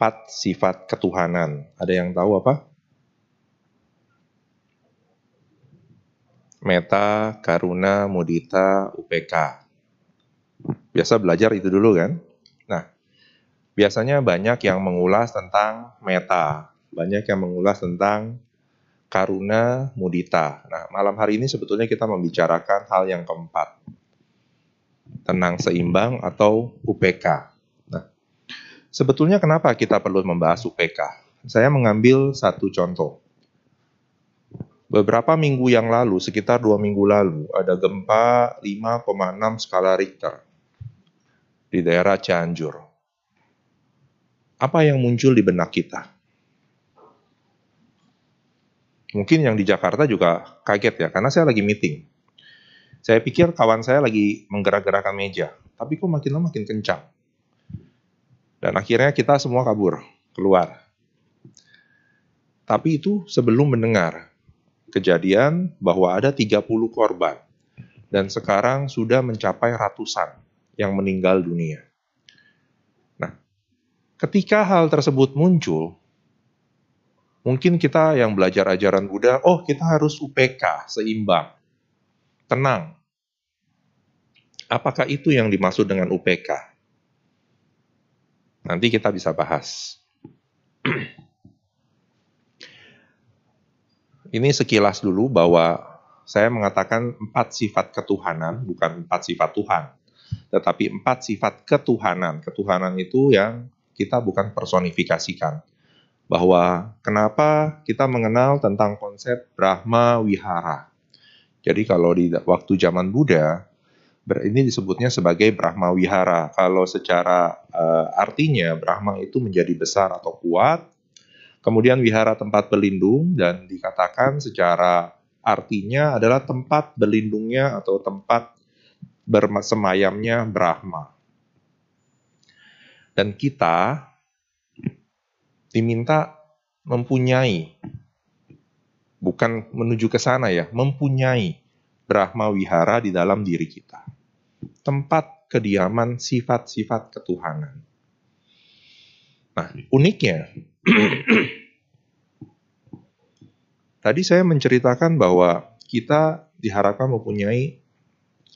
empat sifat ketuhanan. Ada yang tahu apa? Meta, Karuna, Mudita, UPK. Biasa belajar itu dulu kan? Nah, biasanya banyak yang mengulas tentang meta, banyak yang mengulas tentang Karuna, Mudita. Nah, malam hari ini sebetulnya kita membicarakan hal yang keempat. Tenang seimbang atau UPK. Sebetulnya kenapa kita perlu membahas UPK? Saya mengambil satu contoh. Beberapa minggu yang lalu, sekitar dua minggu lalu, ada gempa 5,6 skala Richter di daerah Cianjur. Apa yang muncul di benak kita? Mungkin yang di Jakarta juga kaget ya, karena saya lagi meeting. Saya pikir kawan saya lagi menggerak-gerakkan meja, tapi kok makin lama makin kencang. Dan akhirnya kita semua kabur, keluar. Tapi itu sebelum mendengar kejadian bahwa ada 30 korban dan sekarang sudah mencapai ratusan yang meninggal dunia. Nah, ketika hal tersebut muncul, mungkin kita yang belajar ajaran Buddha, oh kita harus UPK, seimbang, tenang. Apakah itu yang dimaksud dengan UPK? Nanti kita bisa bahas. Ini sekilas dulu bahwa saya mengatakan empat sifat ketuhanan, bukan empat sifat Tuhan, tetapi empat sifat ketuhanan. Ketuhanan itu yang kita bukan personifikasikan. Bahwa kenapa kita mengenal tentang konsep Brahma Wihara. Jadi kalau di waktu zaman Buddha, ini disebutnya sebagai Brahma Wihara. Kalau secara uh, artinya Brahma itu menjadi besar atau kuat, Kemudian wihara tempat berlindung dan dikatakan secara artinya adalah tempat berlindungnya atau tempat bersemayamnya Brahma. Dan kita diminta mempunyai, bukan menuju ke sana ya, mempunyai Brahma Wihara di dalam diri kita. Tempat kediaman sifat-sifat ketuhanan. Nah, uniknya, Tadi saya menceritakan bahwa kita diharapkan mempunyai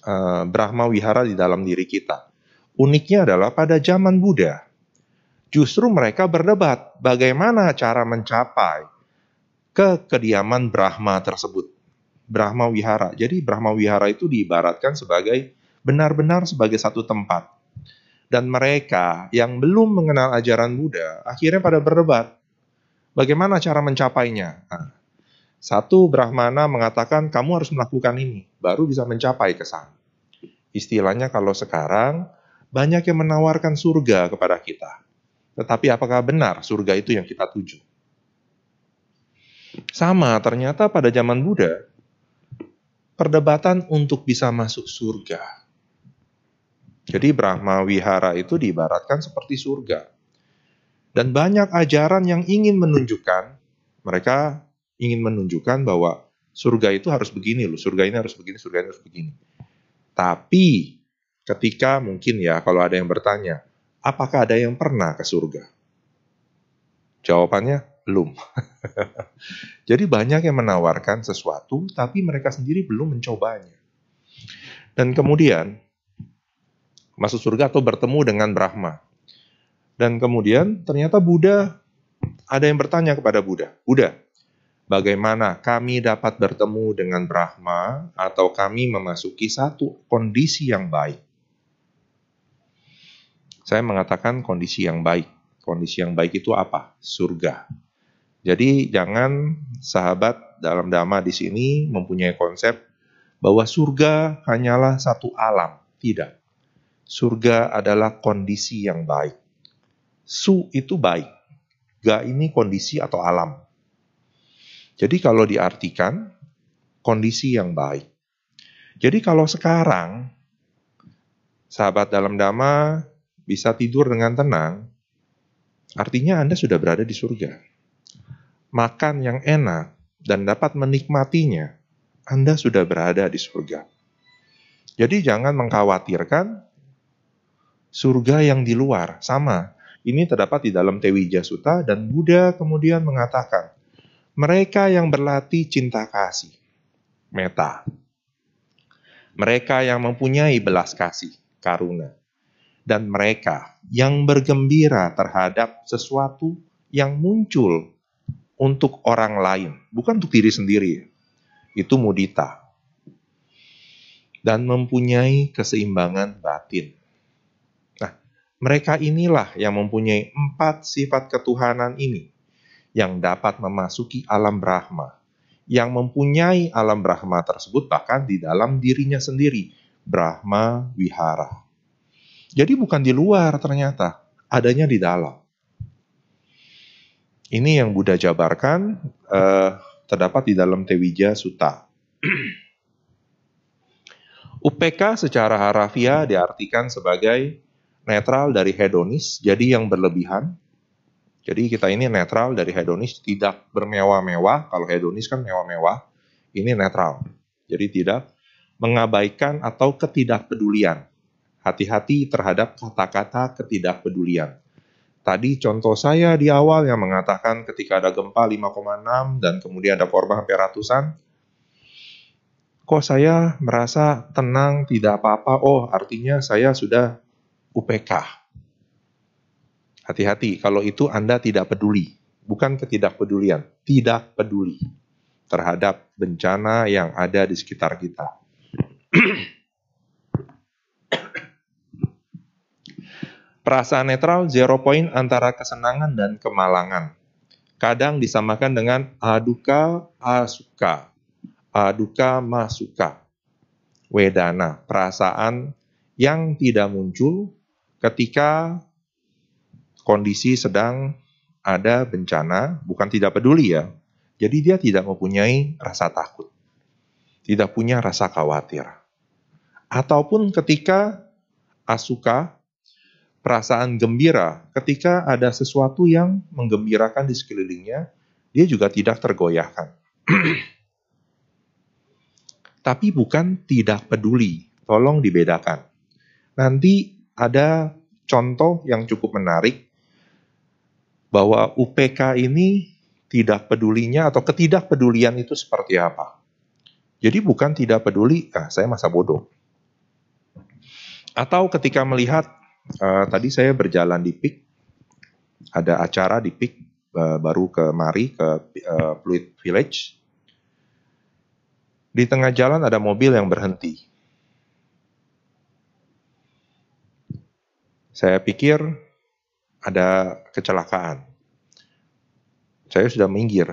uh, Brahma Wihara di dalam diri kita. Uniknya adalah pada zaman Buddha, justru mereka berdebat bagaimana cara mencapai ke kediaman Brahma tersebut. Brahma Wihara. Jadi Brahma Wihara itu diibaratkan sebagai benar-benar sebagai satu tempat. Dan mereka yang belum mengenal ajaran Buddha akhirnya pada berdebat Bagaimana cara mencapainya? Nah, satu Brahmana mengatakan kamu harus melakukan ini, baru bisa mencapai ke sana. Istilahnya kalau sekarang banyak yang menawarkan surga kepada kita. Tetapi apakah benar surga itu yang kita tuju? Sama, ternyata pada zaman Buddha, perdebatan untuk bisa masuk surga. Jadi Brahma Wihara itu diibaratkan seperti surga. Dan banyak ajaran yang ingin menunjukkan, mereka ingin menunjukkan bahwa surga itu harus begini loh, surga ini harus begini, surga ini harus begini. Tapi ketika mungkin ya kalau ada yang bertanya, apakah ada yang pernah ke surga? Jawabannya belum. Jadi banyak yang menawarkan sesuatu tapi mereka sendiri belum mencobanya. Dan kemudian masuk surga atau bertemu dengan Brahma. Dan kemudian ternyata Buddha, ada yang bertanya kepada Buddha, Buddha, bagaimana kami dapat bertemu dengan Brahma atau kami memasuki satu kondisi yang baik? Saya mengatakan kondisi yang baik. Kondisi yang baik itu apa? Surga. Jadi jangan sahabat dalam dhamma di sini mempunyai konsep bahwa surga hanyalah satu alam. Tidak. Surga adalah kondisi yang baik. Su itu baik. Ga ini kondisi atau alam. Jadi kalau diartikan, kondisi yang baik. Jadi kalau sekarang, sahabat dalam dhamma bisa tidur dengan tenang, artinya Anda sudah berada di surga. Makan yang enak dan dapat menikmatinya, Anda sudah berada di surga. Jadi jangan mengkhawatirkan surga yang di luar, sama Ini terdapat di dalam Tewija Sutta dan Buddha kemudian mengatakan, mereka yang berlatih cinta kasih, meta. Mereka yang mempunyai belas kasih, karuna. Dan mereka yang bergembira terhadap sesuatu yang muncul untuk orang lain, bukan untuk diri sendiri. Itu mudita. Dan mempunyai keseimbangan batin mereka inilah yang mempunyai empat sifat ketuhanan ini, yang dapat memasuki alam Brahma, yang mempunyai alam Brahma tersebut bahkan di dalam dirinya sendiri, Brahma Wihara. Jadi bukan di luar ternyata, adanya di dalam. Ini yang Buddha jabarkan uh, terdapat di dalam Tewija Sutta. UPK secara harafiah diartikan sebagai netral dari hedonis, jadi yang berlebihan. Jadi kita ini netral dari hedonis, tidak bermewah-mewah. Kalau hedonis kan mewah-mewah, ini netral. Jadi tidak mengabaikan atau ketidakpedulian. Hati-hati terhadap kata-kata ketidakpedulian. Tadi contoh saya di awal yang mengatakan ketika ada gempa 5,6 dan kemudian ada korban hampir ratusan, kok saya merasa tenang, tidak apa-apa, oh artinya saya sudah UPK. Hati-hati, kalau itu Anda tidak peduli, bukan ketidakpedulian, tidak peduli terhadap bencana yang ada di sekitar kita. Perasaan netral zero point antara kesenangan dan kemalangan. Kadang disamakan dengan aduka asuka, aduka masuka. Wedana, perasaan yang tidak muncul ketika kondisi sedang ada bencana, bukan tidak peduli ya. Jadi dia tidak mempunyai rasa takut. Tidak punya rasa khawatir. Ataupun ketika asuka, perasaan gembira, ketika ada sesuatu yang menggembirakan di sekelilingnya, dia juga tidak tergoyahkan. Tapi bukan tidak peduli, tolong dibedakan. Nanti ada contoh yang cukup menarik bahwa UPK ini tidak pedulinya atau ketidakpedulian itu seperti apa. Jadi bukan tidak peduli, ah saya masa bodoh. Atau ketika melihat, uh, tadi saya berjalan di PIK, ada acara di PIK, uh, baru ke Mari, ke uh, Pluit Village. Di tengah jalan ada mobil yang berhenti. Saya pikir ada kecelakaan. Saya sudah minggir.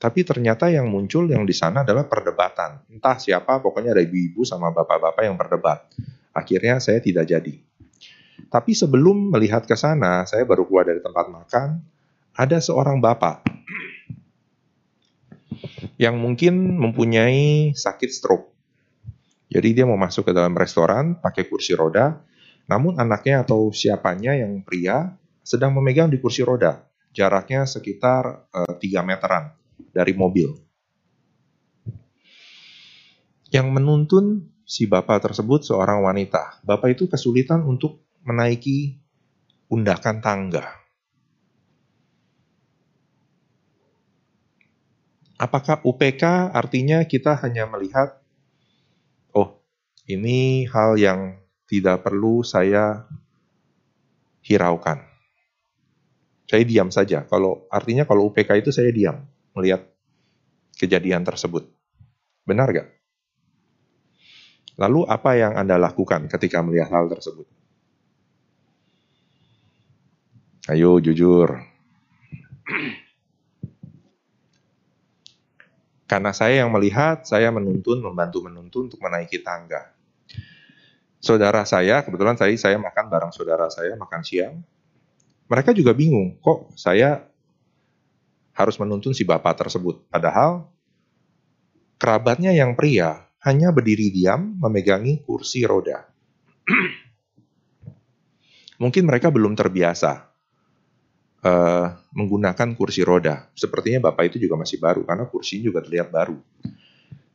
Tapi ternyata yang muncul yang di sana adalah perdebatan. Entah siapa, pokoknya ada ibu-ibu sama bapak-bapak yang berdebat. Akhirnya saya tidak jadi. Tapi sebelum melihat ke sana, saya baru keluar dari tempat makan, ada seorang bapak yang mungkin mempunyai sakit stroke. Jadi dia mau masuk ke dalam restoran pakai kursi roda, namun anaknya atau siapanya yang pria sedang memegang di kursi roda, jaraknya sekitar uh, eh, 3 meteran dari mobil. Yang menuntun si bapak tersebut seorang wanita. Bapak itu kesulitan untuk menaiki undakan tangga. Apakah UPK artinya kita hanya melihat, oh ini hal yang tidak perlu saya hiraukan. Saya diam saja. Kalau artinya kalau UPK itu saya diam melihat kejadian tersebut. Benar gak? Lalu apa yang Anda lakukan ketika melihat hal tersebut? Ayo jujur. Karena saya yang melihat, saya menuntun, membantu menuntun untuk menaiki tangga saudara saya, kebetulan tadi saya makan bareng saudara saya, makan siang. Mereka juga bingung, kok saya harus menuntun si bapak tersebut. Padahal kerabatnya yang pria hanya berdiri diam memegangi kursi roda. Mungkin mereka belum terbiasa uh, menggunakan kursi roda. Sepertinya bapak itu juga masih baru karena kursinya juga terlihat baru.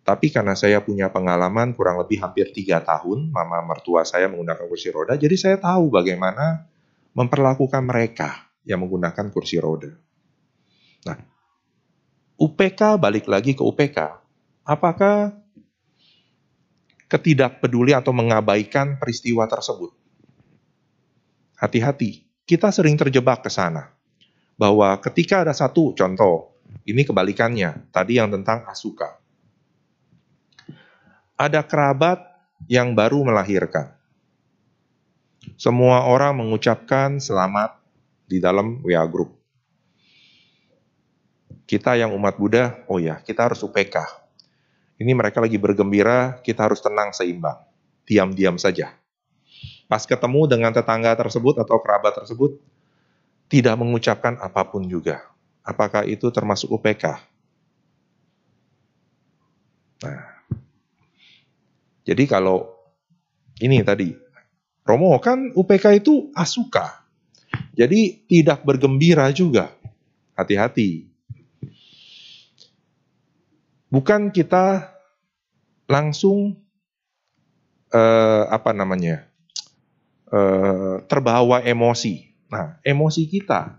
Tapi karena saya punya pengalaman kurang lebih hampir tiga tahun, mama mertua saya menggunakan kursi roda, jadi saya tahu bagaimana memperlakukan mereka yang menggunakan kursi roda. Nah, UPK balik lagi ke UPK. Apakah ketidakpeduli atau mengabaikan peristiwa tersebut? Hati-hati, kita sering terjebak ke sana. Bahwa ketika ada satu contoh, ini kebalikannya, tadi yang tentang asuka. Ada kerabat yang baru melahirkan. Semua orang mengucapkan selamat di dalam WA group. Kita yang umat Buddha, oh ya, kita harus UPK. Ini mereka lagi bergembira, kita harus tenang seimbang. Diam-diam saja. Pas ketemu dengan tetangga tersebut atau kerabat tersebut, tidak mengucapkan apa pun juga. Apakah itu termasuk UPK? Nah, jadi kalau ini tadi, Romo kan UPK itu asuka. Jadi tidak bergembira juga. Hati-hati. Bukan kita langsung uh, apa namanya uh, terbawa emosi. Nah, emosi kita,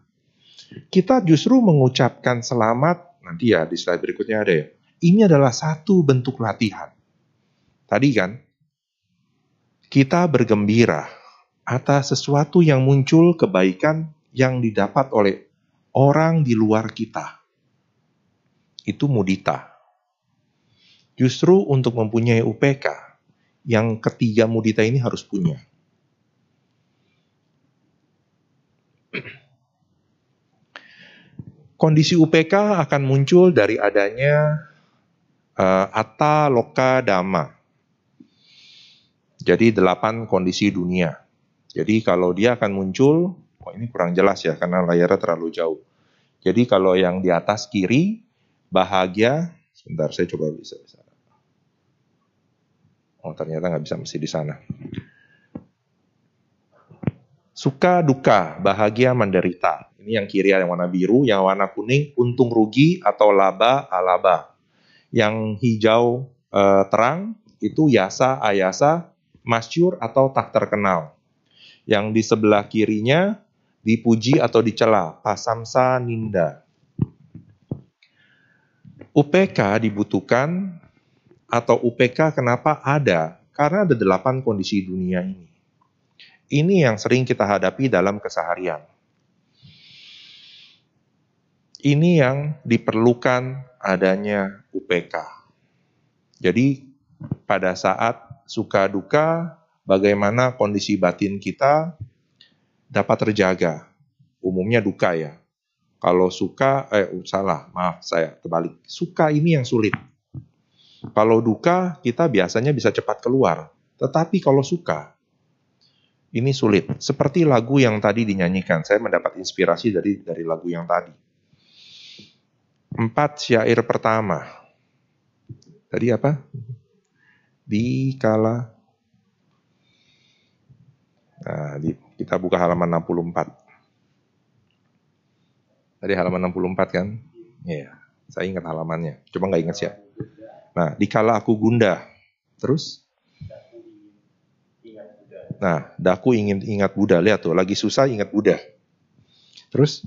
kita justru mengucapkan selamat nanti ya di slide berikutnya ada ya. Ini adalah satu bentuk latihan. Tadi kan kita bergembira atas sesuatu yang muncul kebaikan yang didapat oleh orang di luar kita. Itu mudita. Justru untuk mempunyai UPK, yang ketiga mudita ini harus punya. Kondisi UPK akan muncul dari adanya uh, Atta Loka. Jadi delapan kondisi dunia. Jadi kalau dia akan muncul, oh ini kurang jelas ya karena layarnya terlalu jauh. Jadi kalau yang di atas kiri, bahagia, sebentar saya coba bisa. Oh ternyata nggak bisa mesti di sana. Suka duka, bahagia menderita. Ini yang kiri yang warna biru, yang warna kuning untung rugi atau laba alaba. Yang hijau eh, terang itu yasa ayasa, masyur atau tak terkenal. Yang di sebelah kirinya dipuji atau dicela, pasamsa ninda. UPK dibutuhkan atau UPK kenapa ada? Karena ada delapan kondisi dunia ini. Ini yang sering kita hadapi dalam keseharian. Ini yang diperlukan adanya UPK. Jadi pada saat suka duka, bagaimana kondisi batin kita dapat terjaga. Umumnya duka ya. Kalau suka, eh salah, maaf saya terbalik. Suka ini yang sulit. Kalau duka, kita biasanya bisa cepat keluar. Tetapi kalau suka, ini sulit. Seperti lagu yang tadi dinyanyikan, saya mendapat inspirasi dari dari lagu yang tadi. Empat syair pertama. Tadi apa? Di kala. Nah, di, kita buka halaman 64. Tadi halaman 64 kan? Iya, saya ingat halamannya. Coba nggak ingat sih ya. Nah, dikala aku gundah. Terus? Nah, daku ingin ingat Buddha. Lihat tuh, lagi susah ingat Buddha. Terus?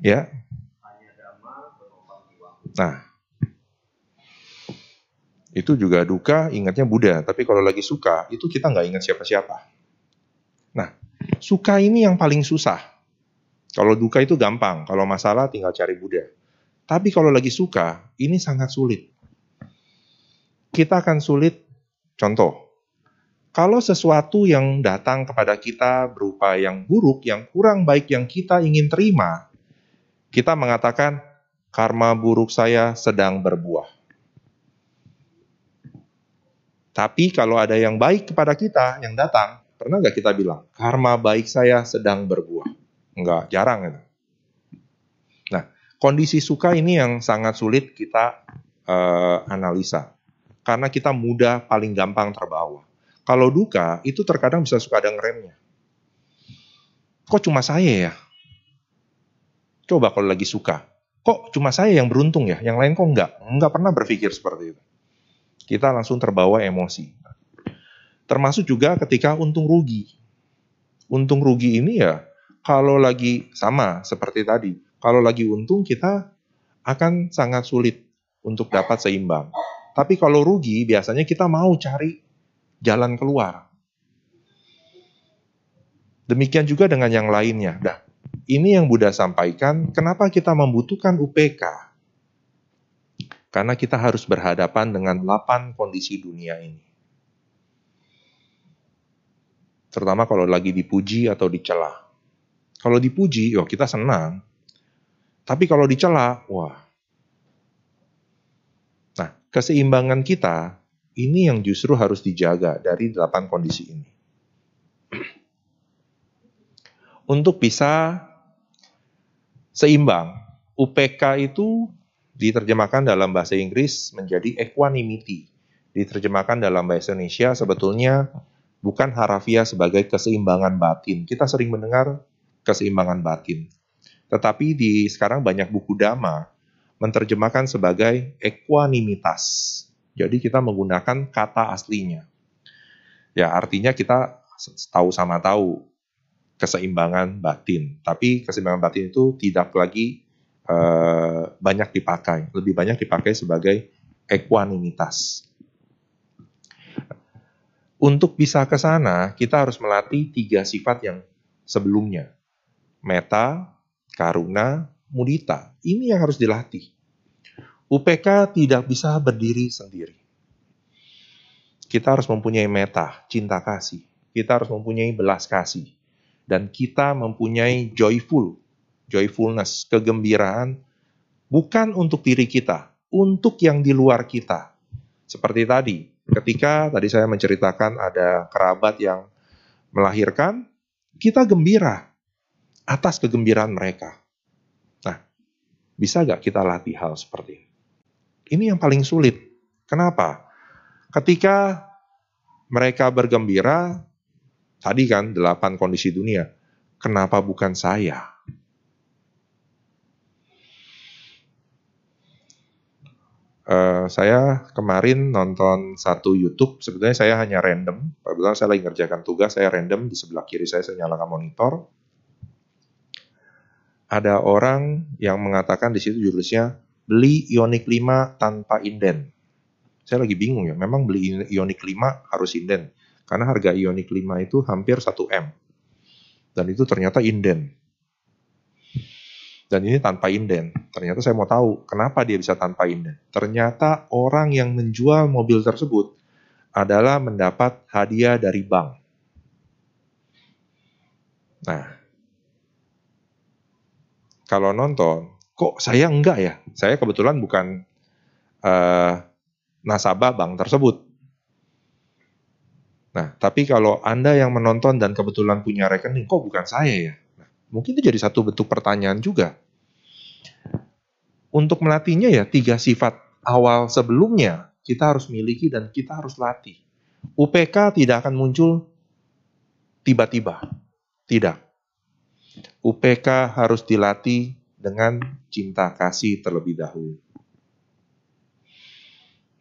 Ya. Nah, itu juga duka ingatnya Buddha. Tapi kalau lagi suka, itu kita nggak ingat siapa-siapa. Nah, suka ini yang paling susah. Kalau duka itu gampang, kalau masalah tinggal cari Buddha. Tapi kalau lagi suka, ini sangat sulit kita akan sulit. Contoh, kalau sesuatu yang datang kepada kita berupa yang buruk, yang kurang baik yang kita ingin terima, kita mengatakan karma buruk saya sedang berbuah. Tapi kalau ada yang baik kepada kita yang datang, pernah nggak kita bilang karma baik saya sedang berbuah? Enggak, jarang itu. Nah, kondisi suka ini yang sangat sulit kita uh, analisa karena kita mudah paling gampang terbawa. Kalau duka itu terkadang bisa suka ada ngeremnya. Kok cuma saya ya? Coba kalau lagi suka. Kok cuma saya yang beruntung ya? Yang lain kok enggak? Enggak pernah berpikir seperti itu. Kita langsung terbawa emosi. Termasuk juga ketika untung rugi. untung rugi ini ya kalau lagi sama seperti tadi. Kalau lagi untung kita akan sangat sulit untuk dapat seimbang. Tapi kalau rugi biasanya kita mau cari jalan keluar. Demikian juga dengan yang lainnya. Nah, ini yang Buddha sampaikan, kenapa kita membutuhkan UPK? Karena kita harus berhadapan dengan 8 kondisi dunia ini. Terutama kalau lagi dipuji atau dicela. Kalau dipuji, ya kita senang. Tapi kalau dicela, wah. Nah, keseimbangan kita ini yang justru harus dijaga dari delapan kondisi ini. Untuk bisa seimbang, UPK itu diterjemahkan dalam bahasa Inggris menjadi equanimity. Diterjemahkan dalam bahasa Indonesia sebetulnya bukan harafiah sebagai keseimbangan batin. Kita sering mendengar keseimbangan batin. Tetapi di sekarang banyak buku dhamma menerjemahkan sebagai equanimitas. Jadi kita menggunakan kata aslinya. Ya, artinya kita tahu sama tahu keseimbangan batin. Tapi keseimbangan batin itu tidak lagi uh, banyak dipakai. Lebih banyak dipakai sebagai equanimitas. Untuk bisa ke sana, kita harus melatih tiga sifat yang sebelumnya. Meta, karuna, mudita. Ini yang harus dilatih. UPK tidak bisa berdiri sendiri. Kita harus mempunyai meta, cinta kasih. Kita harus mempunyai belas kasih. Dan kita mempunyai joyful, joyfulness, kegembiraan, bukan untuk diri kita, untuk yang di luar kita. Seperti tadi, ketika tadi saya menceritakan ada kerabat yang melahirkan, kita gembira atas kegembiraan mereka. Nah, bisa gak kita latih hal seperti ini? Ini yang paling sulit. Kenapa? Ketika mereka bergembira, tadi kan delapan kondisi dunia, kenapa bukan saya? Uh, saya kemarin nonton satu YouTube, sebetulnya saya hanya random. Kebetulan saya lagi ngerjakan tugas, saya random di sebelah kiri saya saya nyalakan monitor ada orang yang mengatakan di situ judulnya beli Ioniq 5 tanpa inden. Saya lagi bingung ya, memang beli Ioniq 5 harus inden. Karena harga Ioniq 5 itu hampir 1 M. Dan itu ternyata inden. Dan ini tanpa inden. Ternyata saya mau tahu kenapa dia bisa tanpa inden. Ternyata orang yang menjual mobil tersebut adalah mendapat hadiah dari bank. Nah, kalau nonton, kok saya enggak ya? Saya kebetulan bukan uh, nasabah bank tersebut. Nah, tapi kalau Anda yang menonton dan kebetulan punya rekening, kok bukan saya ya? Mungkin itu jadi satu bentuk pertanyaan juga. Untuk melatihnya ya, tiga sifat awal sebelumnya kita harus miliki dan kita harus latih. UPK tidak akan muncul tiba-tiba. Tidak. UPK harus dilatih dengan cinta kasih terlebih dahulu.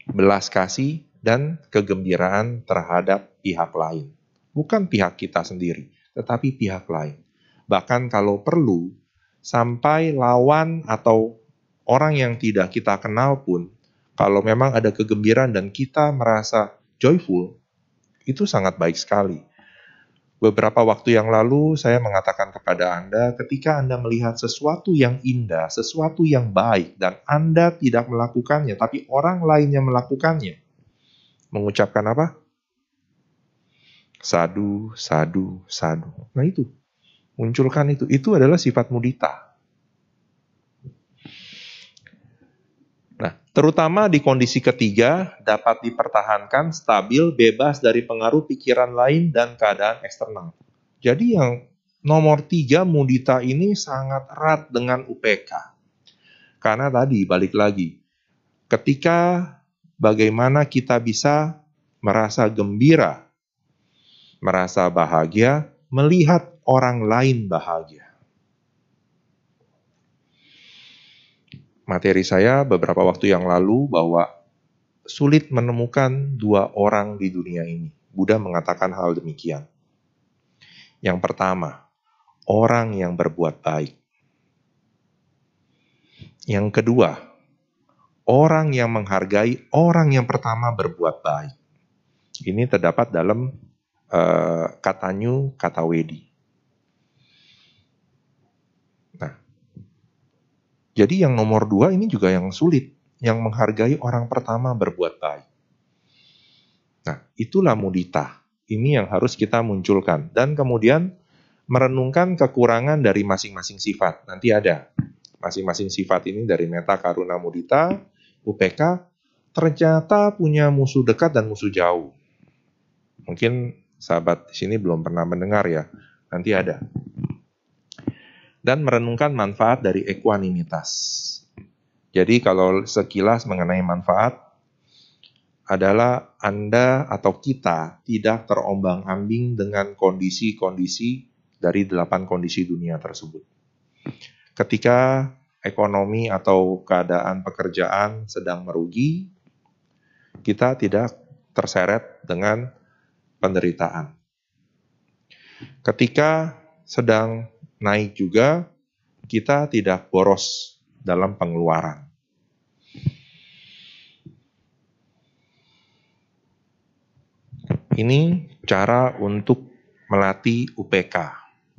Belas kasih dan kegembiraan terhadap pihak lain. Bukan pihak kita sendiri, tetapi pihak lain. Bahkan kalau perlu, sampai lawan atau orang yang tidak kita kenal pun, kalau memang ada kegembiraan dan kita merasa joyful, itu sangat baik sekali Beberapa waktu yang lalu saya mengatakan kepada Anda, ketika Anda melihat sesuatu yang indah, sesuatu yang baik, dan Anda tidak melakukannya, tapi orang lain yang melakukannya, mengucapkan apa? Sadu, sadu, sadu. Nah itu, munculkan itu. Itu adalah sifat mudita. terutama di kondisi ketiga dapat dipertahankan stabil bebas dari pengaruh pikiran lain dan keadaan eksternal. Jadi yang nomor tiga mudita ini sangat erat dengan UPK. Karena tadi balik lagi, ketika bagaimana kita bisa merasa gembira, merasa bahagia, melihat orang lain bahagia. materi saya beberapa waktu yang lalu bahwa sulit menemukan dua orang di dunia ini. Buddha mengatakan hal demikian. Yang pertama, orang yang berbuat baik. Yang kedua, orang yang menghargai orang yang pertama berbuat baik. Ini terdapat dalam uh, kata new, kata wedi. Nah, jadi yang nomor dua ini juga yang sulit, yang menghargai orang pertama berbuat baik. Nah, itulah mudita. Ini yang harus kita munculkan. Dan kemudian merenungkan kekurangan dari masing-masing sifat. Nanti ada masing-masing sifat ini dari meta karuna mudita, UPK, ternyata punya musuh dekat dan musuh jauh. Mungkin sahabat di sini belum pernah mendengar ya. Nanti ada. Dan merenungkan manfaat dari ekuanimitas. Jadi kalau sekilas mengenai manfaat, adalah Anda atau kita tidak terombang-ambing dengan kondisi-kondisi dari delapan kondisi dunia tersebut. Ketika ekonomi atau keadaan pekerjaan sedang merugi, kita tidak terseret dengan penderitaan. Ketika sedang naik juga, kita tidak boros dalam pengeluaran. Ini cara untuk melatih UPK.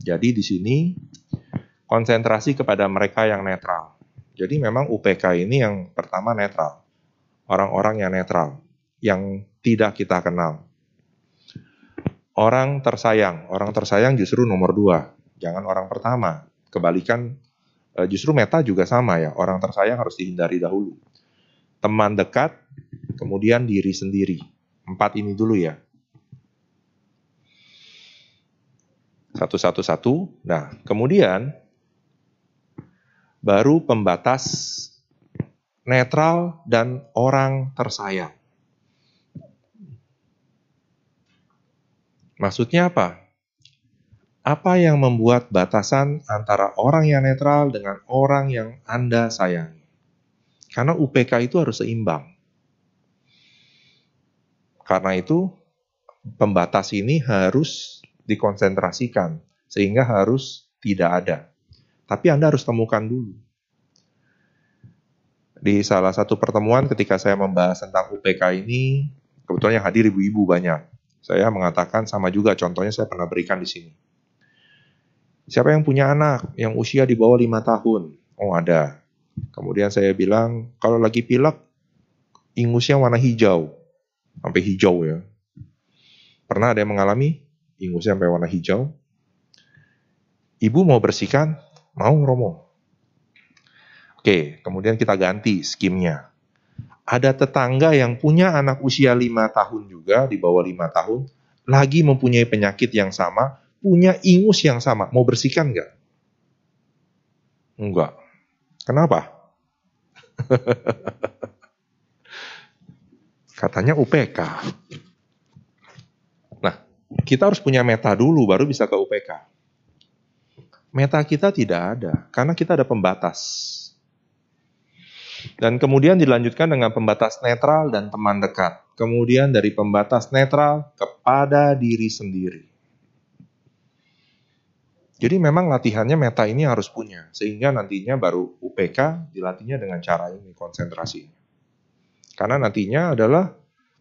Jadi di sini konsentrasi kepada mereka yang netral. Jadi memang UPK ini yang pertama netral. Orang-orang yang netral, yang tidak kita kenal. Orang tersayang, orang tersayang justru nomor dua, jangan orang pertama. Kebalikan, eh, justru meta juga sama ya, orang tersayang harus dihindari dahulu. Teman dekat, kemudian diri sendiri. Empat ini dulu ya. satu-satu-satu. Nah, kemudian baru pembatas netral dan orang tersayang. Maksudnya apa? Apa yang membuat batasan antara orang yang netral dengan orang yang Anda sayangi? Karena UPK itu harus seimbang. Karena itu, pembatas ini harus dikonsentrasikan sehingga harus tidak ada. Tapi Anda harus temukan dulu. Di salah satu pertemuan ketika saya membahas tentang UPK ini, kebetulan yang hadir ibu-ibu banyak. Saya mengatakan sama juga contohnya saya pernah berikan di sini. Siapa yang punya anak yang usia di bawah lima tahun? Oh ada. Kemudian saya bilang, kalau lagi pilek, ingusnya warna hijau. Sampai hijau ya. Pernah ada yang mengalami? ingusnya sampai warna hijau. Ibu mau bersihkan, mau Romo. Oke, kemudian kita ganti skimnya. Ada tetangga yang punya anak usia 5 tahun juga, di bawah 5 tahun, lagi mempunyai penyakit yang sama, punya ingus yang sama. Mau bersihkan nggak? Enggak. Kenapa? Katanya UPK kita harus punya meta dulu baru bisa ke UPK. Meta kita tidak ada karena kita ada pembatas. Dan kemudian dilanjutkan dengan pembatas netral dan teman dekat. Kemudian dari pembatas netral kepada diri sendiri. Jadi memang latihannya meta ini harus punya, sehingga nantinya baru UPK dilatihnya dengan cara ini, konsentrasi. Karena nantinya adalah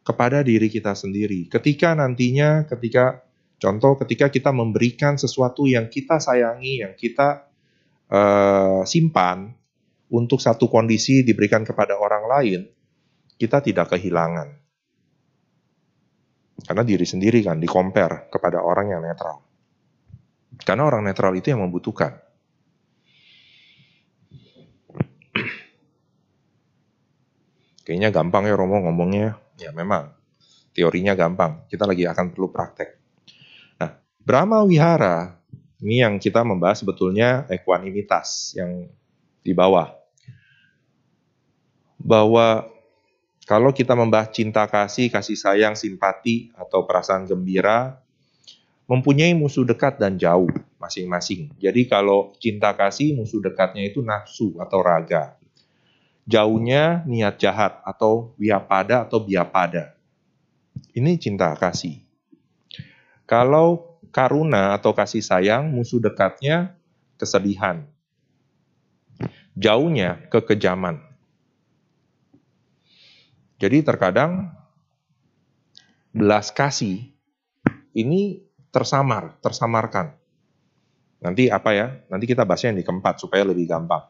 kepada diri kita sendiri. Ketika nantinya, ketika contoh, ketika kita memberikan sesuatu yang kita sayangi, yang kita uh, simpan untuk satu kondisi diberikan kepada orang lain, kita tidak kehilangan. Karena diri sendiri kan di compare kepada orang yang netral. Karena orang netral itu yang membutuhkan. Kayaknya gampang ya Romo ngomongnya. Ya memang, teorinya gampang. Kita lagi akan perlu praktek. Nah, Brahma Wihara, ini yang kita membahas sebetulnya ekuanimitas yang di bawah. Bahwa kalau kita membahas cinta kasih, kasih sayang, simpati, atau perasaan gembira, mempunyai musuh dekat dan jauh masing-masing. Jadi kalau cinta kasih, musuh dekatnya itu nafsu atau raga jauhnya niat jahat atau wiapada atau biapada. Ini cinta kasih. Kalau karuna atau kasih sayang, musuh dekatnya kesedihan. Jauhnya kekejaman. Jadi terkadang belas kasih ini tersamar, tersamarkan. Nanti apa ya? Nanti kita bahasnya yang di keempat supaya lebih gampang.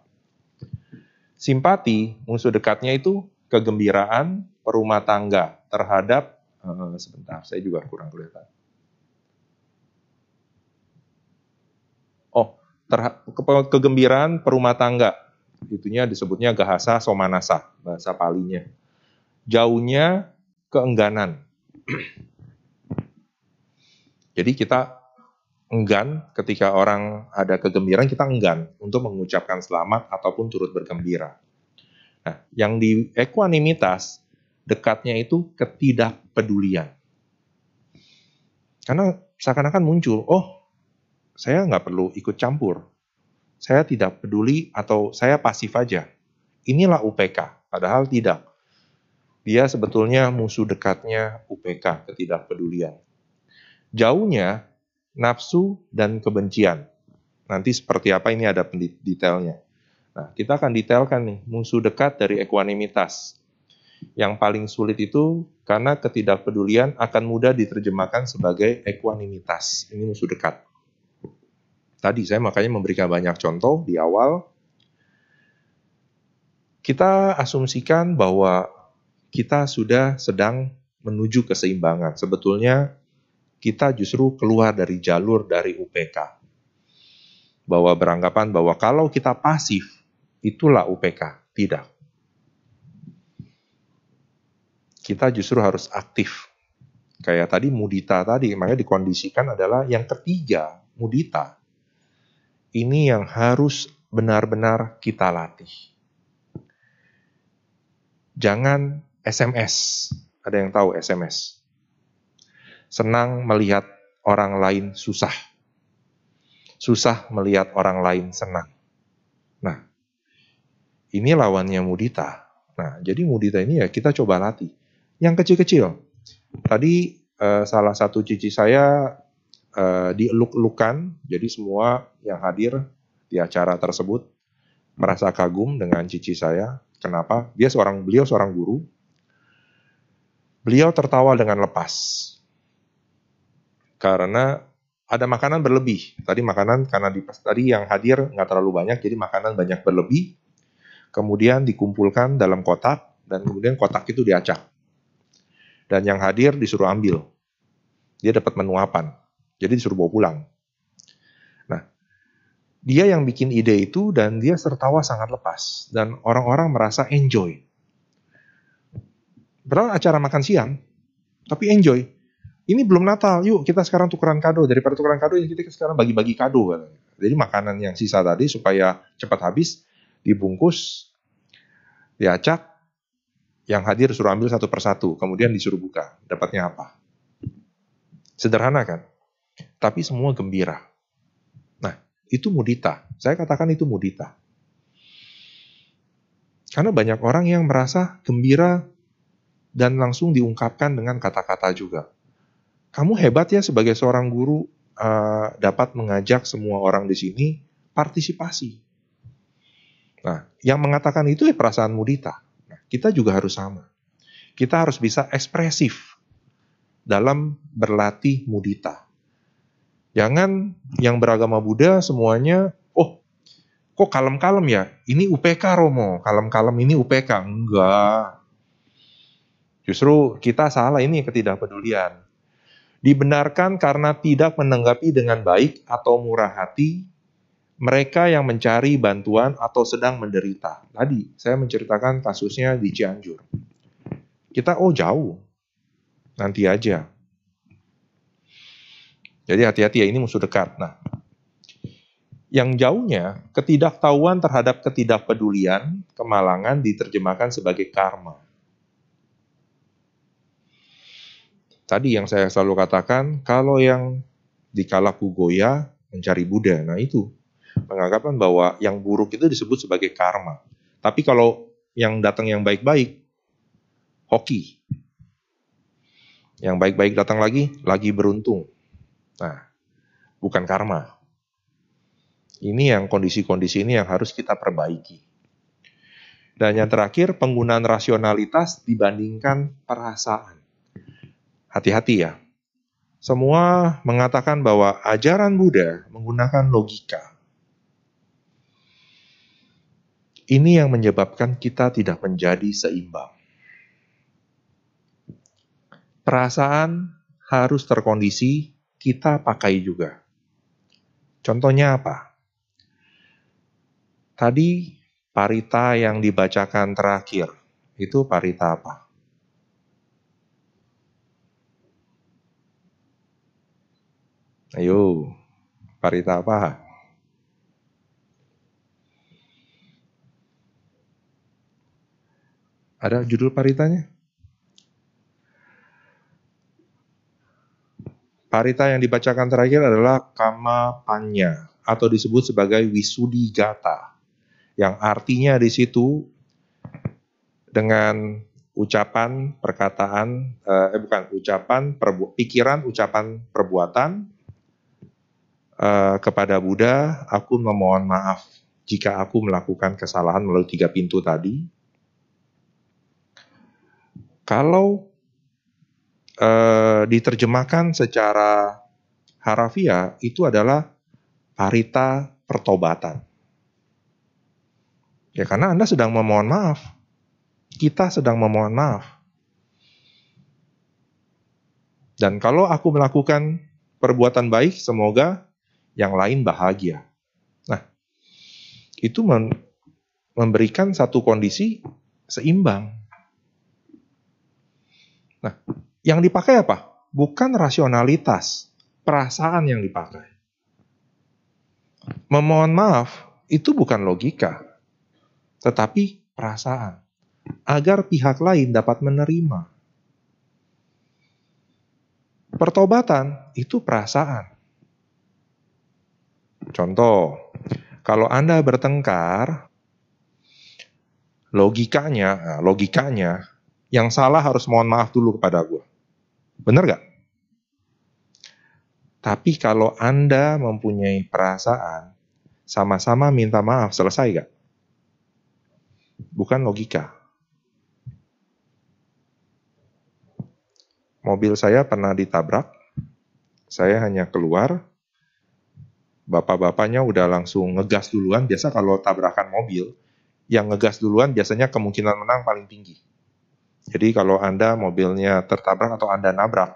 Simpati, musuh dekatnya itu kegembiraan perumah tangga terhadap uh, sebentar, saya juga kurang kelihatan. Oh, ke kegembiraan perumah tangga. Itunya disebutnya gahasa somanasa, bahasa palinya. Jauhnya keengganan. Jadi kita enggan ketika orang ada kegembiraan, kita enggan untuk mengucapkan selamat ataupun turut bergembira. Nah, yang di equanimitas, dekatnya itu ketidakpedulian. Karena seakan-akan muncul, oh saya nggak perlu ikut campur. Saya tidak peduli atau saya pasif aja. Inilah UPK, padahal tidak. Dia sebetulnya musuh dekatnya UPK, ketidakpedulian. Jauhnya nafsu dan kebencian. Nanti seperti apa ini ada detailnya. Nah, kita akan detailkan nih musuh dekat dari equanimitas. Yang paling sulit itu karena ketidakpedulian akan mudah diterjemahkan sebagai equanimitas. Ini musuh dekat. Tadi saya makanya memberikan banyak contoh di awal. Kita asumsikan bahwa kita sudah sedang menuju keseimbangan. Sebetulnya kita justru keluar dari jalur dari UPK. Bahwa beranggapan bahwa kalau kita pasif, itulah UPK. Tidak. Kita justru harus aktif. Kayak tadi mudita tadi, makanya dikondisikan adalah yang ketiga, mudita. Ini yang harus benar-benar kita latih. Jangan SMS. Ada yang tahu SMS? Senang melihat orang lain susah. Susah melihat orang lain senang. Nah, ini lawannya mudita. Nah, jadi mudita ini ya kita coba latih. Yang kecil-kecil. Tadi uh, salah satu cici saya uh, dieluk-elukan, jadi semua yang hadir di acara tersebut merasa kagum dengan cici saya. Kenapa? Dia seorang beliau seorang guru. Beliau tertawa dengan lepas karena ada makanan berlebih. Tadi makanan karena di, tadi yang hadir nggak terlalu banyak, jadi makanan banyak berlebih. Kemudian dikumpulkan dalam kotak dan kemudian kotak itu diacak. Dan yang hadir disuruh ambil. Dia dapat menuapan. Jadi disuruh bawa pulang. Nah, dia yang bikin ide itu dan dia tertawa sangat lepas dan orang-orang merasa enjoy. Padahal acara makan siang, tapi enjoy ini belum Natal, yuk kita sekarang tukeran kado. Daripada tukeran kado, ya kita sekarang bagi-bagi kado. Jadi makanan yang sisa tadi supaya cepat habis, dibungkus, diacak, yang hadir suruh ambil satu persatu, kemudian disuruh buka. Dapatnya apa? Sederhana kan? Tapi semua gembira. Nah, itu mudita. Saya katakan itu mudita. Karena banyak orang yang merasa gembira dan langsung diungkapkan dengan kata-kata juga kamu hebat ya sebagai seorang guru uh, dapat mengajak semua orang di sini partisipasi. Nah, yang mengatakan itu ya perasaan mudita. Nah, kita juga harus sama. Kita harus bisa ekspresif dalam berlatih mudita. Jangan yang beragama Buddha semuanya, oh kok kalem-kalem ya? Ini UPK Romo, kalem-kalem ini UPK. Enggak. Justru kita salah ini ketidakpedulian dibenarkan karena tidak menanggapi dengan baik atau murah hati mereka yang mencari bantuan atau sedang menderita. Tadi saya menceritakan kasusnya di Cianjur. Kita oh jauh. Nanti aja. Jadi hati-hati ya ini musuh dekat. Nah, yang jauhnya ketidaktahuan terhadap ketidakpedulian, kemalangan diterjemahkan sebagai karma. Tadi yang saya selalu katakan, kalau yang di kalaku goya mencari Buddha, nah itu penganggapan bahwa yang buruk itu disebut sebagai karma. Tapi kalau yang datang yang baik-baik, hoki. Yang baik-baik datang lagi, lagi beruntung. Nah, bukan karma. Ini yang kondisi-kondisi ini yang harus kita perbaiki. Dan yang terakhir, penggunaan rasionalitas dibandingkan perasaan. Hati-hati ya. Semua mengatakan bahwa ajaran Buddha menggunakan logika. Ini yang menyebabkan kita tidak menjadi seimbang. Perasaan harus terkondisi, kita pakai juga. Contohnya apa? Tadi parita yang dibacakan terakhir, itu parita apa? Ayo, parita apa? Ada judul paritanya? Parita yang dibacakan terakhir adalah Kama Panya atau disebut sebagai Wisudi Gata yang artinya di situ dengan ucapan, perkataan, eh, eh bukan ucapan, perbu pikiran, ucapan, perbuatan eh, kepada Buddha, aku memohon maaf jika aku melakukan kesalahan melalui tiga pintu tadi. Kalau eh, diterjemahkan secara harafiah, itu adalah parita pertobatan. Ya karena Anda sedang memohon maaf. Kita sedang memohon maaf. Dan kalau aku melakukan perbuatan baik, semoga yang lain bahagia. Nah, itu memberikan satu kondisi seimbang. Nah, yang dipakai apa? Bukan rasionalitas, perasaan yang dipakai. Memohon maaf itu bukan logika tetapi perasaan, agar pihak lain dapat menerima. Pertobatan itu perasaan. Contoh, kalau Anda bertengkar, logikanya, nah, logikanya, yang salah harus mohon maaf dulu kepada gue. Bener gak? Tapi kalau Anda mempunyai perasaan, sama-sama minta maaf, selesai gak? bukan logika. Mobil saya pernah ditabrak, saya hanya keluar, bapak-bapaknya udah langsung ngegas duluan. Biasa kalau tabrakan mobil, yang ngegas duluan biasanya kemungkinan menang paling tinggi. Jadi kalau Anda mobilnya tertabrak atau Anda nabrak,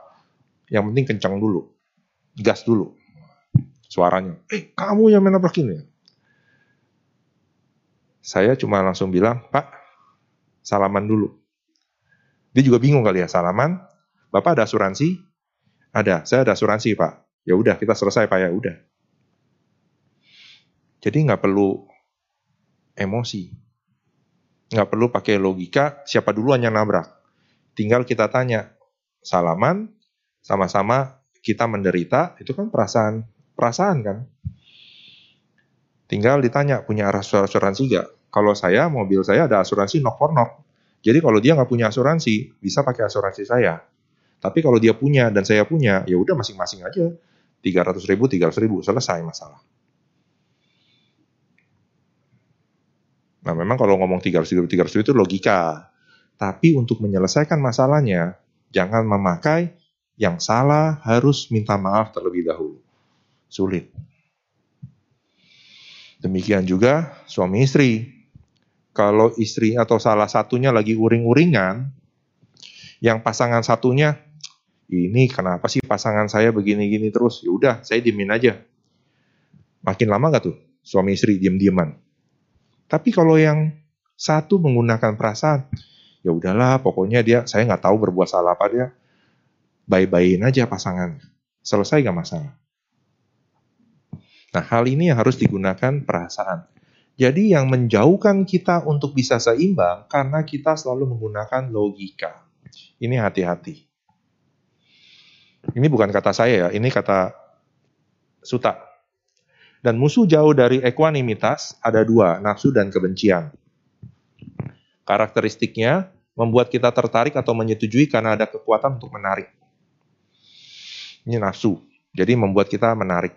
yang penting kencang dulu, gas dulu suaranya. Eh, kamu yang menabrak ini. Saya cuma langsung bilang, Pak, salaman dulu. Dia juga bingung kali ya, salaman. Bapak ada asuransi? Ada, saya ada asuransi Pak. Ya udah, kita selesai Pak ya udah. Jadi nggak perlu emosi. Nggak perlu pakai logika siapa duluan yang nabrak. Tinggal kita tanya, salaman, sama-sama kita menderita, itu kan perasaan perasaan kan. Tinggal ditanya, punya asuransi gak? Kalau saya, mobil saya ada asuransi knock for knock. Jadi kalau dia nggak punya asuransi, bisa pakai asuransi saya. Tapi kalau dia punya dan saya punya, ya udah masing-masing aja. 300 ribu, 300 ribu, selesai masalah. Nah memang kalau ngomong 300 ribu, 300 ribu itu logika. Tapi untuk menyelesaikan masalahnya, jangan memakai yang salah harus minta maaf terlebih dahulu. Sulit. Demikian juga suami istri kalau istri atau salah satunya lagi uring-uringan, yang pasangan satunya ini kenapa sih pasangan saya begini-gini terus? Ya udah, saya diemin aja. Makin lama gak tuh suami istri diem-dieman? Tapi kalau yang satu menggunakan perasaan, ya udahlah, pokoknya dia saya nggak tahu berbuat salah apa dia, bye-byein aja pasangan. Selesai gak masalah. Nah, hal ini yang harus digunakan perasaan. Jadi yang menjauhkan kita untuk bisa seimbang karena kita selalu menggunakan logika. Ini hati-hati. Ini bukan kata saya ya, ini kata Suta. Dan musuh jauh dari equanimitas ada dua, nafsu dan kebencian. Karakteristiknya membuat kita tertarik atau menyetujui karena ada kekuatan untuk menarik. Ini nafsu, jadi membuat kita menarik.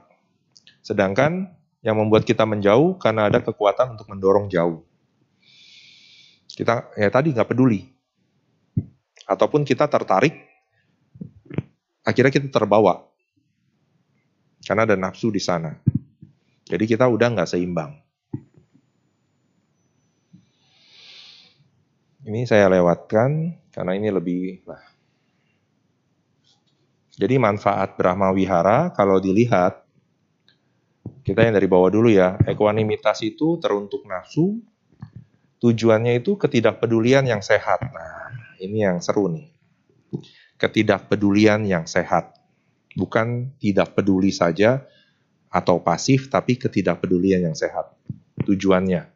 Sedangkan yang membuat kita menjauh karena ada kekuatan untuk mendorong jauh. Kita ya tadi nggak peduli. Ataupun kita tertarik, akhirnya kita terbawa. Karena ada nafsu di sana. Jadi kita udah nggak seimbang. Ini saya lewatkan karena ini lebih nah. Jadi manfaat Brahma Wihara kalau dilihat kita yang dari bawah dulu ya. Equanimitas itu teruntuk nafsu. Tujuannya itu ketidakpedulian yang sehat. Nah, ini yang seru nih. Ketidakpedulian yang sehat. Bukan tidak peduli saja atau pasif, tapi ketidakpedulian yang sehat. Tujuannya.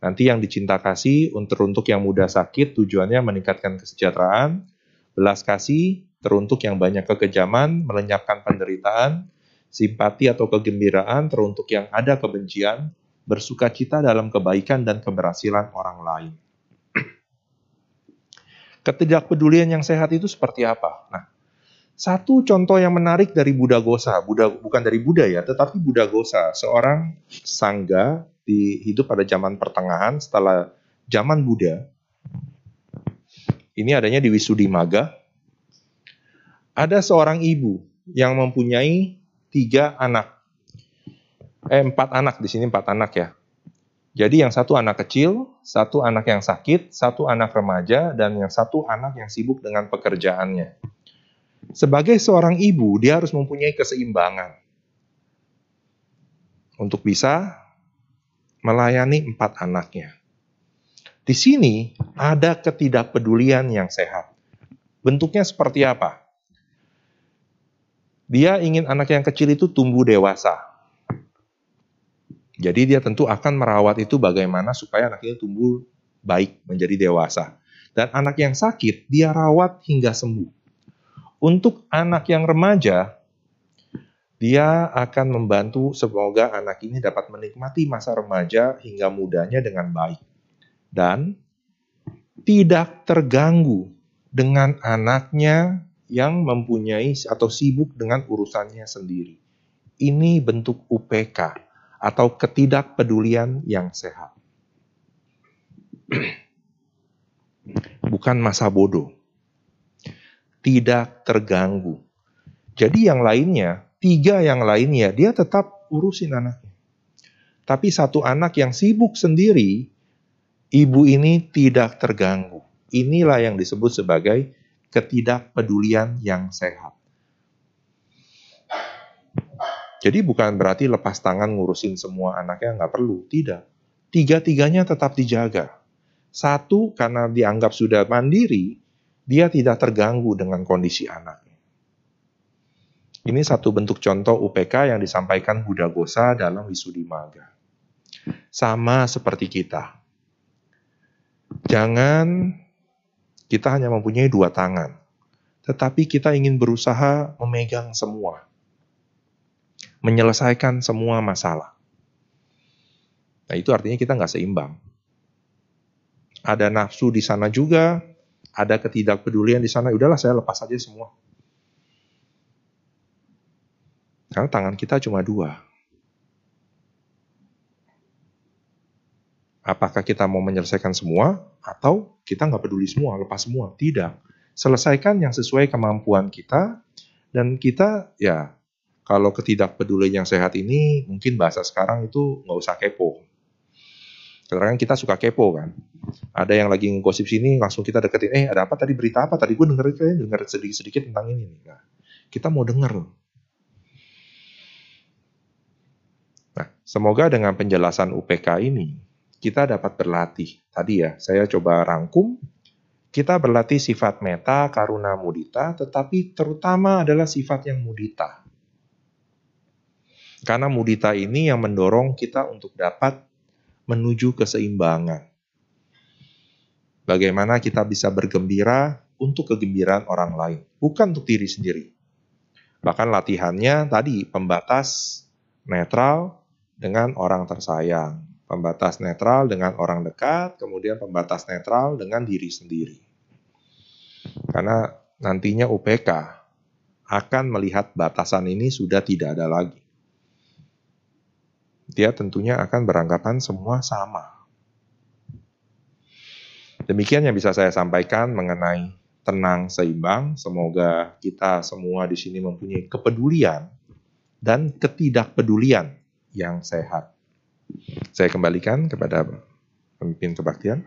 Nanti yang dicinta kasih untuk untuk yang mudah sakit tujuannya meningkatkan kesejahteraan, belas kasih teruntuk yang banyak kekejaman, melenyapkan penderitaan, simpati atau kegembiraan teruntuk yang ada kebencian, bersuka cita dalam kebaikan dan keberhasilan orang lain. Ketidakpedulian yang sehat itu seperti apa? Nah, satu contoh yang menarik dari Buddha Gosa, Buddha, bukan dari Buddha ya, tetapi Buddha Gosa, seorang sangga di hidup pada zaman pertengahan setelah zaman Buddha. Ini adanya di Maga. Ada seorang ibu yang mempunyai tiga anak. Eh, empat anak, di sini empat anak ya. Jadi yang satu anak kecil, satu anak yang sakit, satu anak remaja, dan yang satu anak yang sibuk dengan pekerjaannya. Sebagai seorang ibu, dia harus mempunyai keseimbangan untuk bisa melayani empat anaknya. Di sini ada ketidakpedulian yang sehat. Bentuknya seperti apa? Dia ingin anak yang kecil itu tumbuh dewasa. Jadi dia tentu akan merawat itu bagaimana supaya anak itu tumbuh baik, menjadi dewasa. Dan anak yang sakit, dia rawat hingga sembuh. Untuk anak yang remaja, dia akan membantu semoga anak ini dapat menikmati masa remaja hingga mudanya dengan baik. Dan tidak terganggu dengan anaknya yang mempunyai atau sibuk dengan urusannya sendiri. Ini bentuk UPK atau ketidakpedulian yang sehat. Bukan masa bodoh. Tidak terganggu. Jadi yang lainnya tiga yang lainnya dia tetap urusin anaknya. Tapi satu anak yang sibuk sendiri, ibu ini tidak terganggu. Inilah yang disebut sebagai ketidakpedulian yang sehat. Jadi bukan berarti lepas tangan ngurusin semua anaknya nggak perlu, tidak. Tiga-tiganya tetap dijaga. Satu, karena dianggap sudah mandiri, dia tidak terganggu dengan kondisi anak. Ini satu bentuk contoh UPK yang disampaikan Buddha Gosa dalam Maga. Sama seperti kita. Jangan kita hanya mempunyai dua tangan, tetapi kita ingin berusaha memegang semua. Menyelesaikan semua masalah. Nah itu artinya kita nggak seimbang. Ada nafsu di sana juga, ada ketidakpedulian di sana. Udahlah saya lepas aja semua. Karena tangan kita cuma dua. Apakah kita mau menyelesaikan semua atau kita nggak peduli semua, lepas semua? Tidak. Selesaikan yang sesuai kemampuan kita dan kita ya kalau ketidakpedulian yang sehat ini mungkin bahasa sekarang itu nggak usah kepo. Karena kan kita suka kepo kan. Ada yang lagi ngosip sini langsung kita deketin, eh ada apa tadi berita apa tadi gue denger denger sedikit-sedikit tentang ini. Nah, kita mau denger Nah, semoga dengan penjelasan UPK ini kita dapat berlatih. Tadi ya, saya coba rangkum. Kita berlatih sifat meta, karuna, mudita, tetapi terutama adalah sifat yang mudita. Karena mudita ini yang mendorong kita untuk dapat menuju keseimbangan. Bagaimana kita bisa bergembira untuk kegembiraan orang lain, bukan untuk diri sendiri. Bahkan latihannya tadi pembatas netral, dengan orang tersayang, pembatas netral dengan orang dekat, kemudian pembatas netral dengan diri sendiri. Karena nantinya UPK akan melihat batasan ini sudah tidak ada lagi. Dia tentunya akan beranggapan semua sama. Demikian yang bisa saya sampaikan mengenai tenang seimbang. Semoga kita semua di sini mempunyai kepedulian dan ketidakpedulian yang sehat. Saya kembalikan kepada pemimpin kebaktian.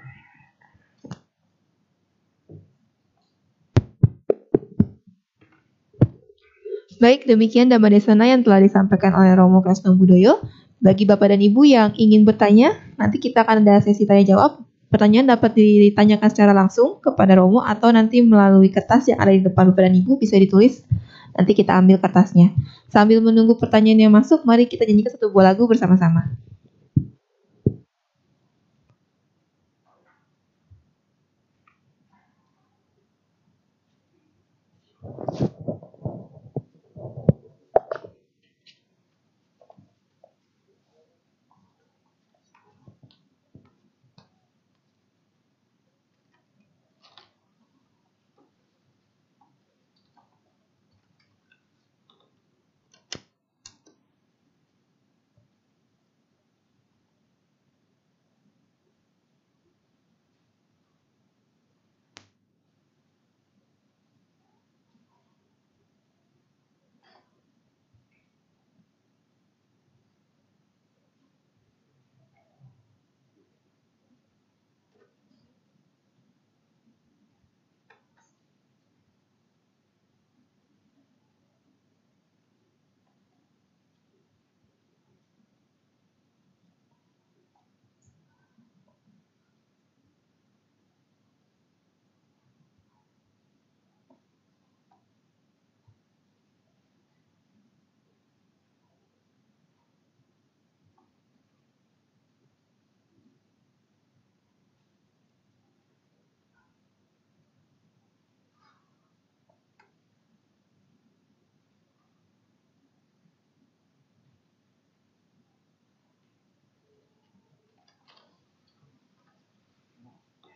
Baik, demikian Dhamma Desana yang telah disampaikan oleh Romo Kresno Budoyo. Bagi Bapak dan Ibu yang ingin bertanya, nanti kita akan ada sesi tanya jawab. Pertanyaan dapat ditanyakan secara langsung kepada Romo atau nanti melalui kertas yang ada di depan Bapak dan Ibu bisa ditulis. Nanti kita ambil kertasnya. Sambil menunggu pertanyaan yang masuk, mari kita nyanyikan satu buah lagu bersama-sama.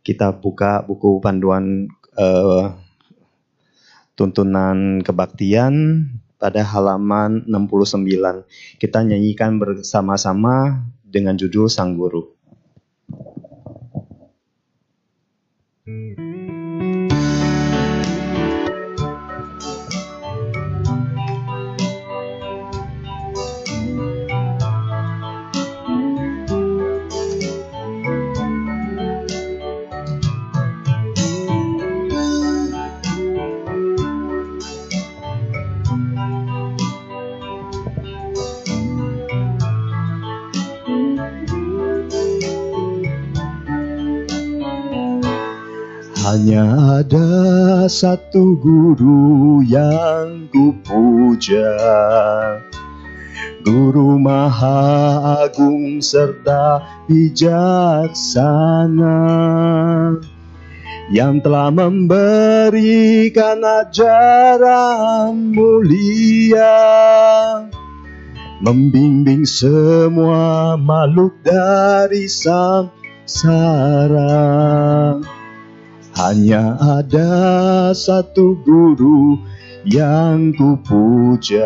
kita buka buku panduan uh, tuntunan kebaktian pada halaman 69. Kita nyanyikan bersama-sama dengan judul Sang Guru. Hanya ada satu guru yang kupuja. Guru Maha Agung serta bijaksana. Yang telah memberikan ajaran mulia. Membimbing semua makhluk dari samsara. Hanya ada satu guru yang kupuja.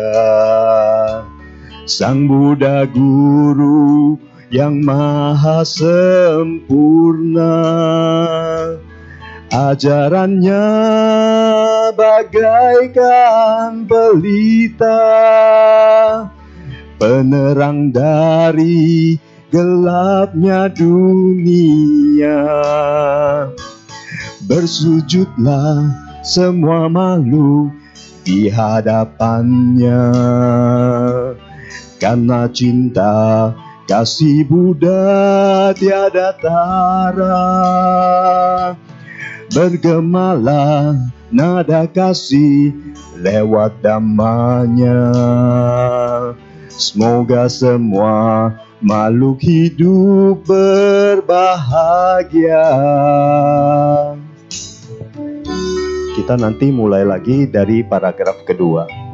Sang Buddha Guru yang maha sempurna. Ajarannya bagaikan pelita. Penerang dari gelapnya dunia Bersujudlah semua makhluk di hadapannya. Karena cinta kasih Buddha tiada tara. Bergemalah nada kasih lewat damanya. Semoga semua makhluk hidup berbahagia. Kita nanti mulai lagi dari paragraf kedua.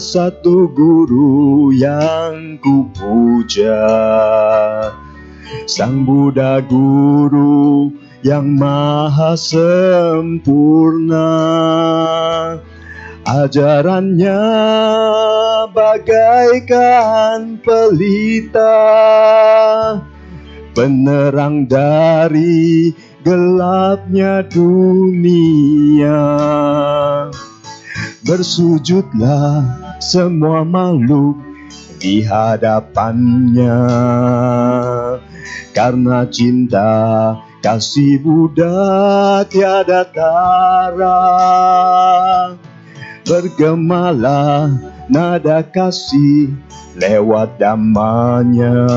Satu guru yang kupuja. Sang Buddha Guru yang maha sempurna. Ajarannya bagaikan pelita. Penerang dari gelapnya dunia. Bersujudlah semua makhluk di hadapannya. Karena cinta kasih Buddha tiada tara. Bergemalah nada kasih lewat damanya.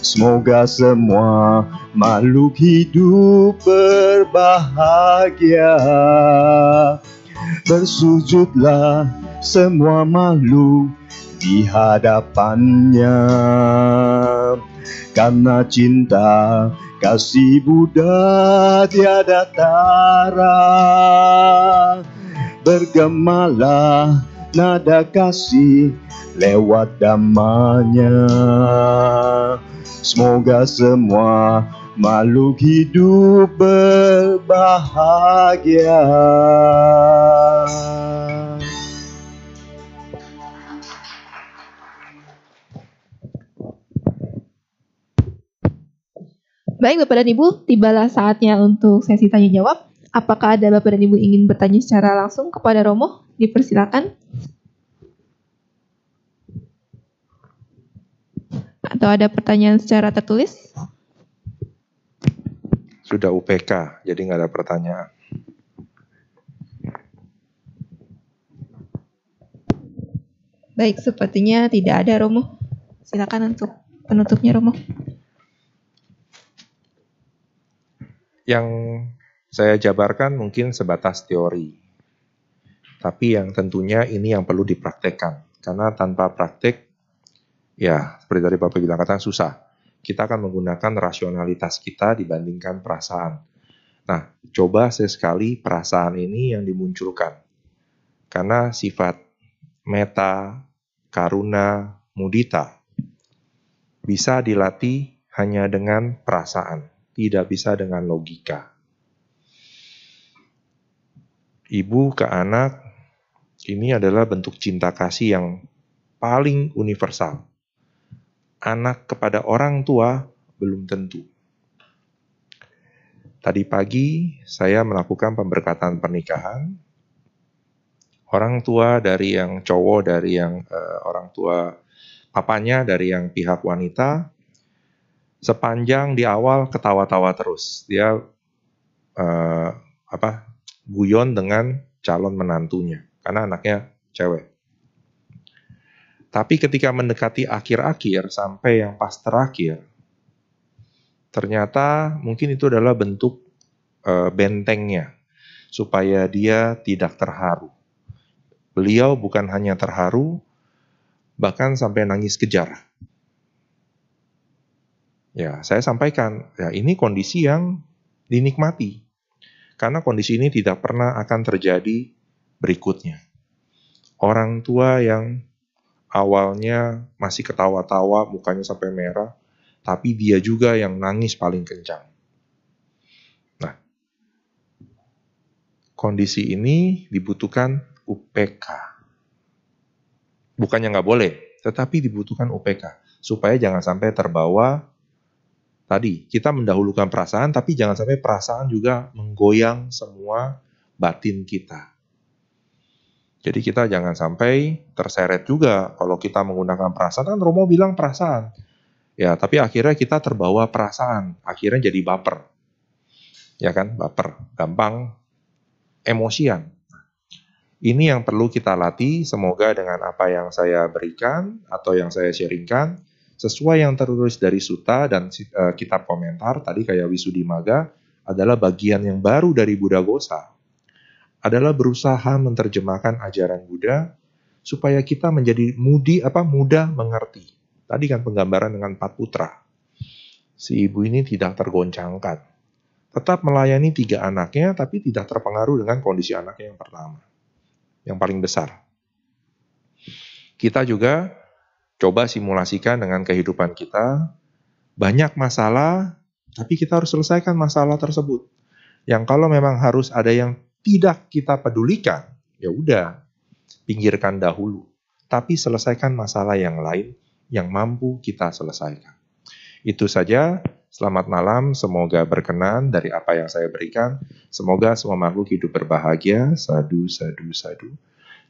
Semoga semua makhluk hidup berbahagia. Bersujudlah semua makhluk di hadapannya. Karena cinta kasih Buddha tiada tara. Bergemalah nada kasih lewat damanya. Semoga semua makhluk hidup berbahagia. Baik Bapak dan Ibu, tibalah saatnya untuk sesi tanya jawab. Apakah ada Bapak dan Ibu ingin bertanya secara langsung kepada Romo? Dipersilakan. Atau ada pertanyaan secara tertulis? Sudah UPK, jadi nggak ada pertanyaan. Baik, sepertinya tidak ada Romo. Silakan untuk penutupnya Romo. Yang saya jabarkan mungkin sebatas teori. Tapi yang tentunya ini yang perlu dipraktekkan. Karena tanpa praktek, ya seperti tadi Bapak bilang kata susah. Kita akan menggunakan rasionalitas kita dibandingkan perasaan. Nah, coba sesekali perasaan ini yang dimunculkan. Karena sifat meta, karuna, mudita bisa dilatih hanya dengan perasaan, tidak bisa dengan logika. Ibu ke anak ini adalah bentuk cinta kasih yang paling universal. Anak kepada orang tua belum tentu. Tadi pagi saya melakukan pemberkatan pernikahan. Orang tua dari yang cowok, dari yang uh, orang tua papanya, dari yang pihak wanita, sepanjang di awal ketawa-tawa terus. Dia uh, apa guyon dengan calon menantunya karena anaknya cewek. Tapi ketika mendekati akhir-akhir sampai yang pas terakhir, ternyata mungkin itu adalah bentuk uh, bentengnya supaya dia tidak terharu. Beliau bukan hanya terharu, bahkan sampai nangis kejar. Ya, saya sampaikan, ya ini kondisi yang dinikmati. Karena kondisi ini tidak pernah akan terjadi berikutnya. Orang tua yang awalnya masih ketawa-tawa, mukanya sampai merah, tapi dia juga yang nangis paling kencang. Nah, kondisi ini dibutuhkan UPK. Bukannya nggak boleh, tetapi dibutuhkan UPK supaya jangan sampai terbawa tadi kita mendahulukan perasaan, tapi jangan sampai perasaan juga menggoyang semua batin kita. Jadi kita jangan sampai terseret juga kalau kita menggunakan perasaan. Kan Romo bilang perasaan. Ya, tapi akhirnya kita terbawa perasaan, akhirnya jadi baper. Ya kan, baper, gampang emosian. Ini yang perlu kita latih, semoga dengan apa yang saya berikan atau yang saya sharingkan, sesuai yang tertulis dari Suta dan uh, kitab komentar, tadi kayak Wisudi Maga, adalah bagian yang baru dari Buddha Gosa. Adalah berusaha menerjemahkan ajaran Buddha supaya kita menjadi mudi apa mudah mengerti. Tadi kan penggambaran dengan empat putra. Si ibu ini tidak tergoncangkan. Tetap melayani tiga anaknya, tapi tidak terpengaruh dengan kondisi anaknya yang pertama yang paling besar. Kita juga coba simulasikan dengan kehidupan kita. Banyak masalah, tapi kita harus selesaikan masalah tersebut. Yang kalau memang harus ada yang tidak kita pedulikan, ya udah, pinggirkan dahulu. Tapi selesaikan masalah yang lain yang mampu kita selesaikan. Itu saja. Selamat malam, semoga berkenan dari apa yang saya berikan. Semoga semua makhluk hidup berbahagia. Sadu, sadu, sadu.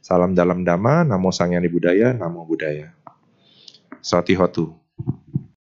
Salam dalam dhamma, namo sangyani budaya, namo budaya. Sati hotu.